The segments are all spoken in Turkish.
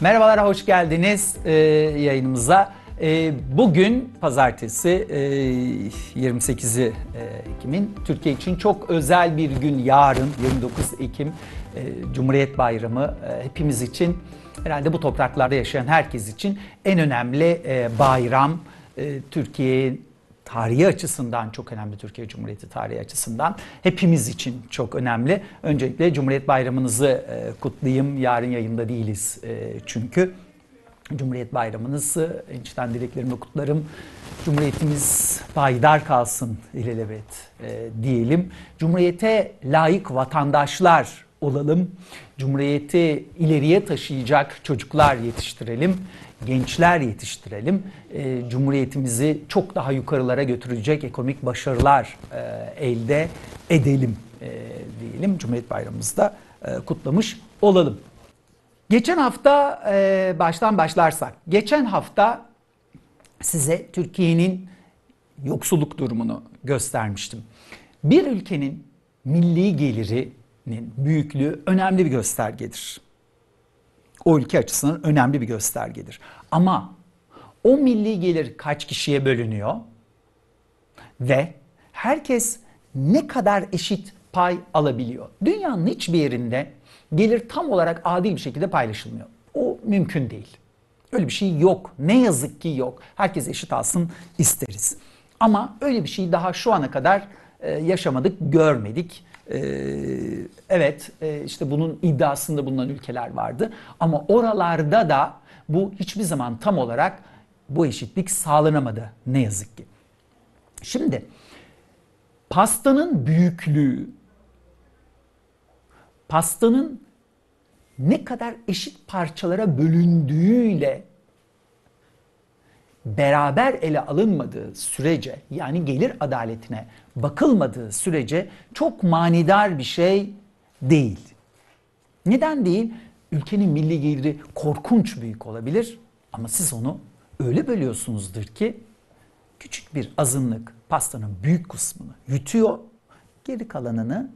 Merhabalar, hoş geldiniz e, yayınımıza. E, bugün pazartesi e, 28 e, Ekim'in Türkiye için çok özel bir gün yarın 29 Ekim e, Cumhuriyet Bayramı e, hepimiz için herhalde bu topraklarda yaşayan herkes için en önemli e, bayram. E, Türkiye tarihi açısından çok önemli Türkiye Cumhuriyeti tarihi açısından hepimiz için çok önemli. Öncelikle Cumhuriyet Bayramınızı e, kutlayayım. Yarın yayında değiliz e, çünkü. Cumhuriyet Bayramınızı enişten dileklerimi kutlarım. Cumhuriyetimiz payidar kalsın ilelebet e, diyelim. Cumhuriyete layık vatandaşlar olalım. Cumhuriyeti ileriye taşıyacak çocuklar yetiştirelim gençler yetiştirelim. E, Cumhuriyetimizi çok daha yukarılara götürecek ekonomik başarılar e, elde edelim e, diyelim. Cumhuriyet Bayramımızda e, kutlamış olalım. Geçen hafta e, baştan başlarsak, geçen hafta size Türkiye'nin yoksulluk durumunu göstermiştim. Bir ülkenin milli gelirinin büyüklüğü önemli bir göstergedir o ülke açısından önemli bir göstergedir. Ama o milli gelir kaç kişiye bölünüyor ve herkes ne kadar eşit pay alabiliyor? Dünyanın hiçbir yerinde gelir tam olarak adil bir şekilde paylaşılmıyor. O mümkün değil. Öyle bir şey yok. Ne yazık ki yok. Herkes eşit alsın isteriz. Ama öyle bir şey daha şu ana kadar e, yaşamadık, görmedik. Ee, evet e, işte bunun iddiasında bulunan ülkeler vardı ama oralarda da bu hiçbir zaman tam olarak bu eşitlik sağlanamadı ne yazık ki. Şimdi pastanın büyüklüğü pastanın ne kadar eşit parçalara bölündüğüyle beraber ele alınmadığı sürece yani gelir adaletine bakılmadığı sürece çok manidar bir şey değil. Neden değil? Ülkenin milli geliri korkunç büyük olabilir ama siz onu öyle bölüyorsunuzdur ki küçük bir azınlık pastanın büyük kısmını yutuyor. Geri kalanını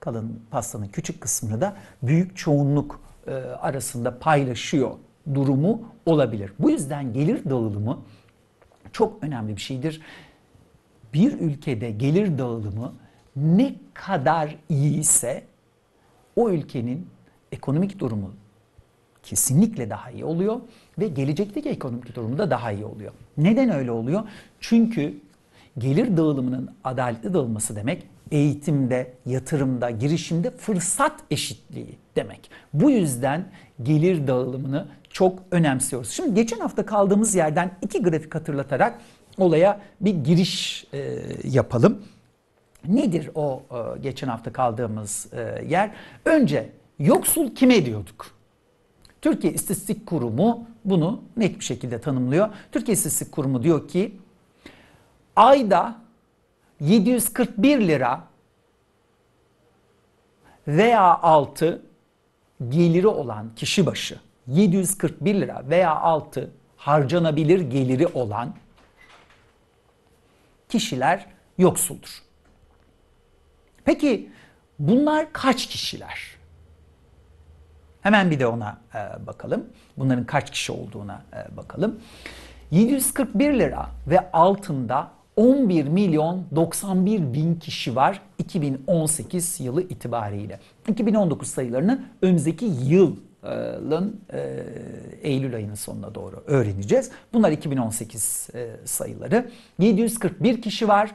kalan pastanın küçük kısmını da büyük çoğunluk e, arasında paylaşıyor durumu olabilir. Bu yüzden gelir dağılımı çok önemli bir şeydir. Bir ülkede gelir dağılımı ne kadar iyi ise o ülkenin ekonomik durumu kesinlikle daha iyi oluyor ve gelecekteki ekonomik durumu da daha iyi oluyor. Neden öyle oluyor? Çünkü gelir dağılımının adaletli dağılması demek eğitimde, yatırımda, girişimde fırsat eşitliği demek. Bu yüzden gelir dağılımını çok önemsiyoruz. Şimdi geçen hafta kaldığımız yerden iki grafik hatırlatarak olaya bir giriş e, yapalım. Nedir o e, geçen hafta kaldığımız e, yer? Önce yoksul kime diyorduk? Türkiye İstatistik Kurumu bunu net bir şekilde tanımlıyor. Türkiye İstatistik Kurumu diyor ki ayda 741 lira veya altı geliri olan kişi başı 741 lira veya altı harcanabilir geliri olan kişiler yoksuldur. Peki bunlar kaç kişiler? Hemen bir de ona e, bakalım. Bunların kaç kişi olduğuna e, bakalım. 741 lira ve altında 11 milyon 91 bin kişi var 2018 yılı itibariyle. 2019 sayılarını önümüzdeki yılın e, Eylül ayının sonuna doğru öğreneceğiz. Bunlar 2018 e, sayıları. 741 kişi var.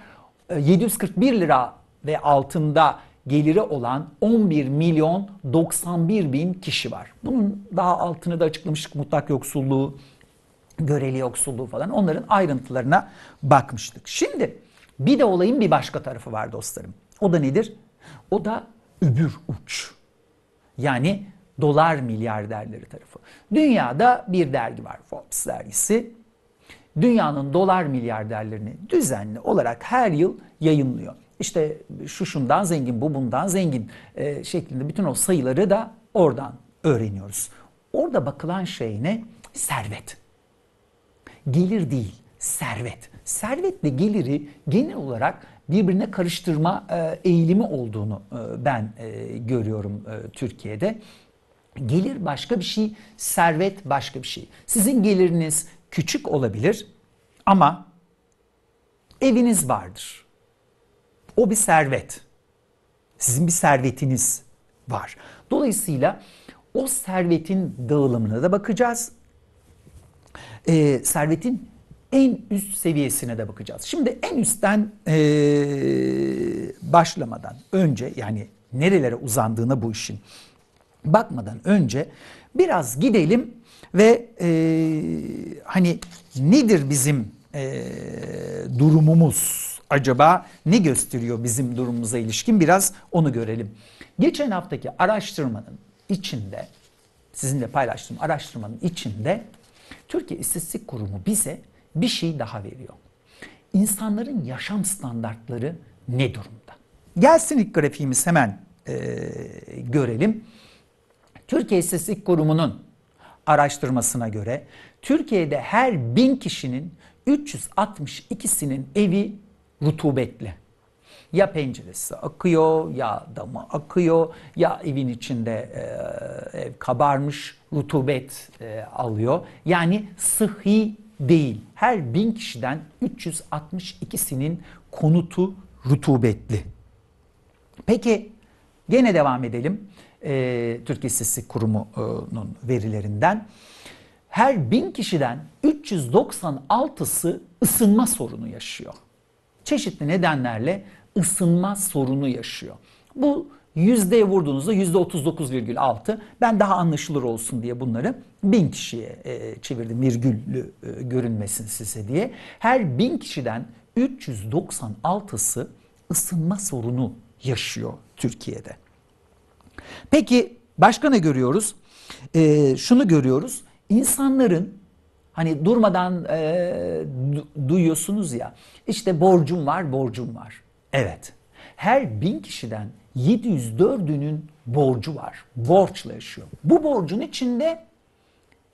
E, 741 lira ve altında geliri olan 11 milyon 91 bin kişi var. Bunun daha altını da açıklamıştık mutlak yoksulluğu, göreli yoksulluğu falan onların ayrıntılarına bakmıştık. Şimdi bir de olayın bir başka tarafı var dostlarım. O da nedir? O da öbür uç. Yani dolar milyarderleri tarafı. Dünyada bir dergi var Forbes dergisi. Dünyanın dolar milyarderlerini düzenli olarak her yıl yayınlıyor. İşte şu şundan zengin, bu bundan zengin e, şeklinde bütün o sayıları da oradan öğreniyoruz. Orada bakılan şey ne? Servet. Gelir değil, servet. Servetle geliri genel olarak birbirine karıştırma e, eğilimi olduğunu e, ben e, görüyorum Türkiye'de. Gelir başka bir şey, servet başka bir şey. Sizin geliriniz küçük olabilir ama eviniz vardır. O bir servet. Sizin bir servetiniz var. Dolayısıyla o servetin dağılımına da bakacağız. Ee, servetin en üst seviyesine de bakacağız. Şimdi en üstten ee, başlamadan önce yani nerelere uzandığına bu işin bakmadan önce biraz gidelim ve e, hani nedir bizim e, durumumuz acaba ne gösteriyor bizim durumumuza ilişkin biraz onu görelim. Geçen haftaki araştırmanın içinde sizinle paylaştığım araştırmanın içinde Türkiye İstatistik Kurumu bize bir şey daha veriyor. İnsanların yaşam standartları ne durumda? Gelsin ilk grafiğimiz hemen e, görelim. Türkiye İstatistik Kurumu'nun araştırmasına göre Türkiye'de her bin kişinin 362'sinin evi rutubetli. Ya penceresi akıyor ya damı akıyor ya evin içinde e, ev kabarmış rutubet e, alıyor. Yani sıhhi değil. Her bin kişiden 362'sinin konutu rutubetli. Peki gene devam edelim. E, Türkiye İstatistik Kurumu'nun verilerinden. Her bin kişiden 396'sı ısınma sorunu yaşıyor. Çeşitli nedenlerle ısınma sorunu yaşıyor. Bu yüzdeye vurduğunuzda yüzde 39,6. Ben daha anlaşılır olsun diye bunları bin kişiye e, çevirdim virgüllü e, görünmesin size diye. Her bin kişiden 396'sı ısınma sorunu yaşıyor Türkiye'de. Peki başka ne görüyoruz? E, şunu görüyoruz. İnsanların hani durmadan e, du, duyuyorsunuz ya işte borcum var borcum var. Evet her bin kişiden 704'ünün borcu var. Borçla yaşıyor. Bu borcun içinde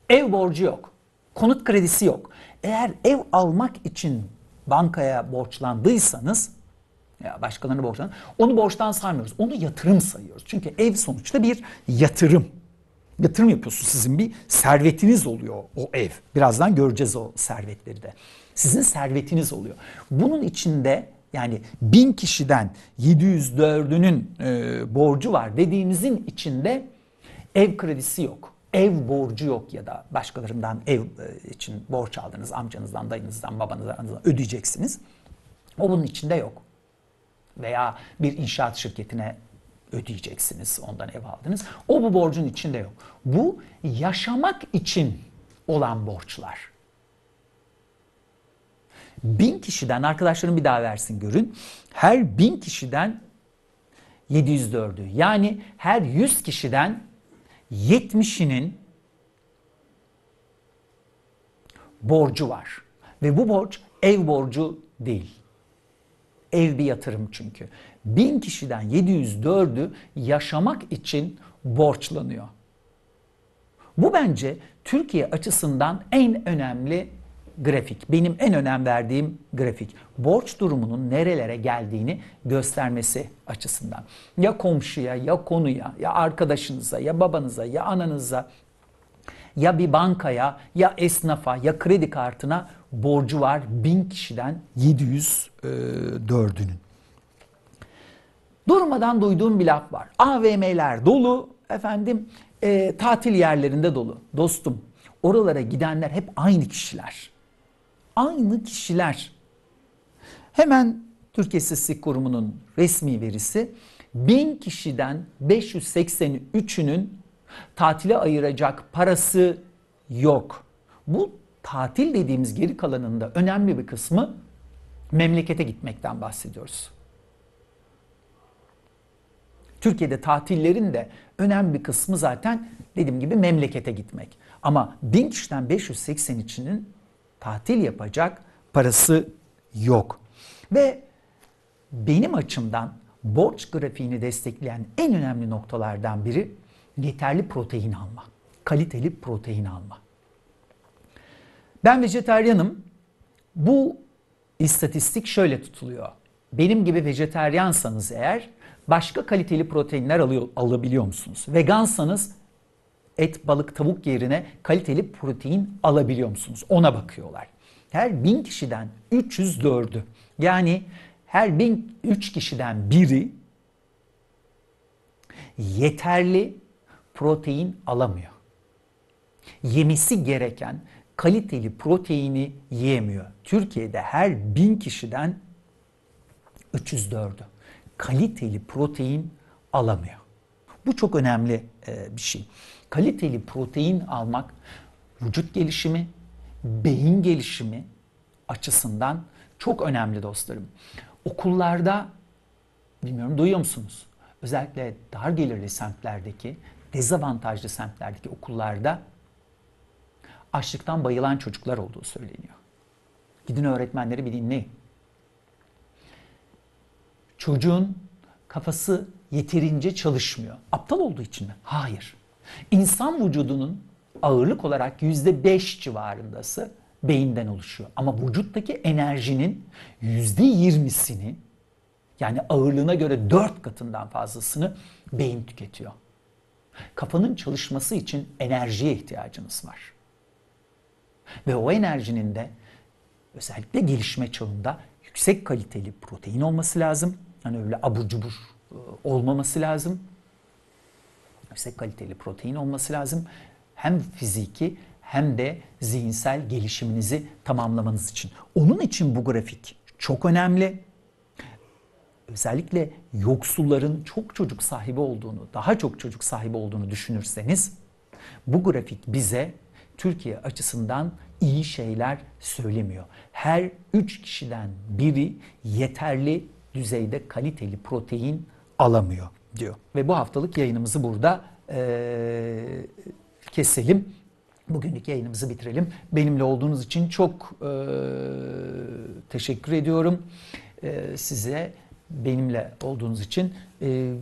ev borcu yok. Konut kredisi yok. Eğer ev almak için bankaya borçlandıysanız ya başkalarına borçlan. Onu borçtan saymıyoruz. Onu yatırım sayıyoruz. Çünkü ev sonuçta bir yatırım. Yatırım yapıyorsunuz. Sizin bir servetiniz oluyor o ev. Birazdan göreceğiz o servetleri de. Sizin servetiniz oluyor. Bunun içinde yani bin kişiden 704'ünün e, borcu var dediğimizin içinde ev kredisi yok. Ev borcu yok ya da başkalarından ev e, için borç aldınız amcanızdan, dayınızdan, babanızdan ödeyeceksiniz. O bunun içinde yok veya bir inşaat şirketine ödeyeceksiniz. Ondan ev aldınız. O bu borcun içinde yok. Bu yaşamak için olan borçlar. Bin kişiden arkadaşlarım bir daha versin görün. Her bin kişiden 704'ü yani her 100 kişiden 70'inin borcu var. Ve bu borç ev borcu değil. Ev bir yatırım çünkü. Bin kişiden 704'ü yaşamak için borçlanıyor. Bu bence Türkiye açısından en önemli grafik. Benim en önem verdiğim grafik. Borç durumunun nerelere geldiğini göstermesi açısından. Ya komşuya, ya konuya, ya arkadaşınıza, ya babanıza, ya ananıza, ya bir bankaya, ya esnafa, ya kredi kartına borcu var bin kişiden 704'ünün. E, Durmadan duyduğum bir laf var. AVM'ler dolu, efendim e, tatil yerlerinde dolu. Dostum, oralara gidenler hep aynı kişiler. Aynı kişiler. Hemen Türkiye İstatistik Kurumu'nun resmi verisi bin kişiden 583'ünün tatile ayıracak parası yok. Bu tatil dediğimiz geri kalanında önemli bir kısmı memlekete gitmekten bahsediyoruz. Türkiye'de tatillerin de önemli bir kısmı zaten dediğim gibi memlekete gitmek. Ama 1000 kişiden 583'ünün tatil yapacak parası yok. Ve benim açımdan borç grafiğini destekleyen en önemli noktalardan biri yeterli protein alma. Kaliteli protein alma. Ben vejeteryanım. Bu istatistik şöyle tutuluyor. Benim gibi vejeteryansanız eğer başka kaliteli proteinler alıyor, alabiliyor musunuz? Vegansanız et, balık, tavuk yerine kaliteli protein alabiliyor musunuz? Ona bakıyorlar. Her bin kişiden 304'ü yani her bin 3 kişiden biri yeterli protein alamıyor. Yemesi gereken kaliteli proteini yiyemiyor. Türkiye'de her bin kişiden 304'ü kaliteli protein alamıyor. Bu çok önemli e, bir şey. Kaliteli protein almak vücut gelişimi, beyin gelişimi açısından çok önemli dostlarım. Okullarda bilmiyorum duyuyor musunuz? Özellikle dar gelirli semtlerdeki, dezavantajlı semtlerdeki okullarda açlıktan bayılan çocuklar olduğu söyleniyor. Gidin öğretmenleri bir dinleyin. Çocuğun kafası yeterince çalışmıyor. Aptal olduğu için mi? Hayır. İnsan vücudunun ağırlık olarak yüzde beş civarındası beyinden oluşuyor. Ama vücuttaki enerjinin yüzde yirmisini yani ağırlığına göre dört katından fazlasını beyin tüketiyor. Kafanın çalışması için enerjiye ihtiyacınız var. Ve o enerjinin de özellikle gelişme çağında yüksek kaliteli protein olması lazım. Hani öyle abur cubur e, olmaması lazım. Yüksek kaliteli protein olması lazım. Hem fiziki hem de zihinsel gelişiminizi tamamlamanız için. Onun için bu grafik çok önemli. Özellikle yoksulların çok çocuk sahibi olduğunu, daha çok çocuk sahibi olduğunu düşünürseniz bu grafik bize Türkiye açısından iyi şeyler söylemiyor. Her üç kişiden biri yeterli düzeyde kaliteli protein alamıyor diyor. Ve bu haftalık yayınımızı burada ee, keselim. Bugünlük yayınımızı bitirelim. Benimle olduğunuz için çok e, teşekkür ediyorum. E, size benimle olduğunuz için. E,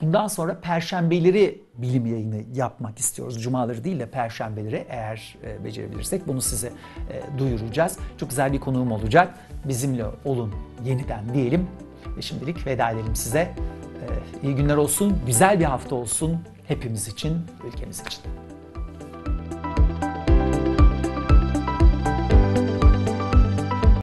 bundan sonra perşembeleri bilim yayını yapmak istiyoruz. Cumaları değil de perşembeleri eğer e, becerebilirsek bunu size e, duyuracağız. Çok güzel bir konuğum olacak. Bizimle olun yeniden diyelim. Ve şimdilik veda edelim size. E, iyi günler olsun, güzel bir hafta olsun hepimiz için, ülkemiz için.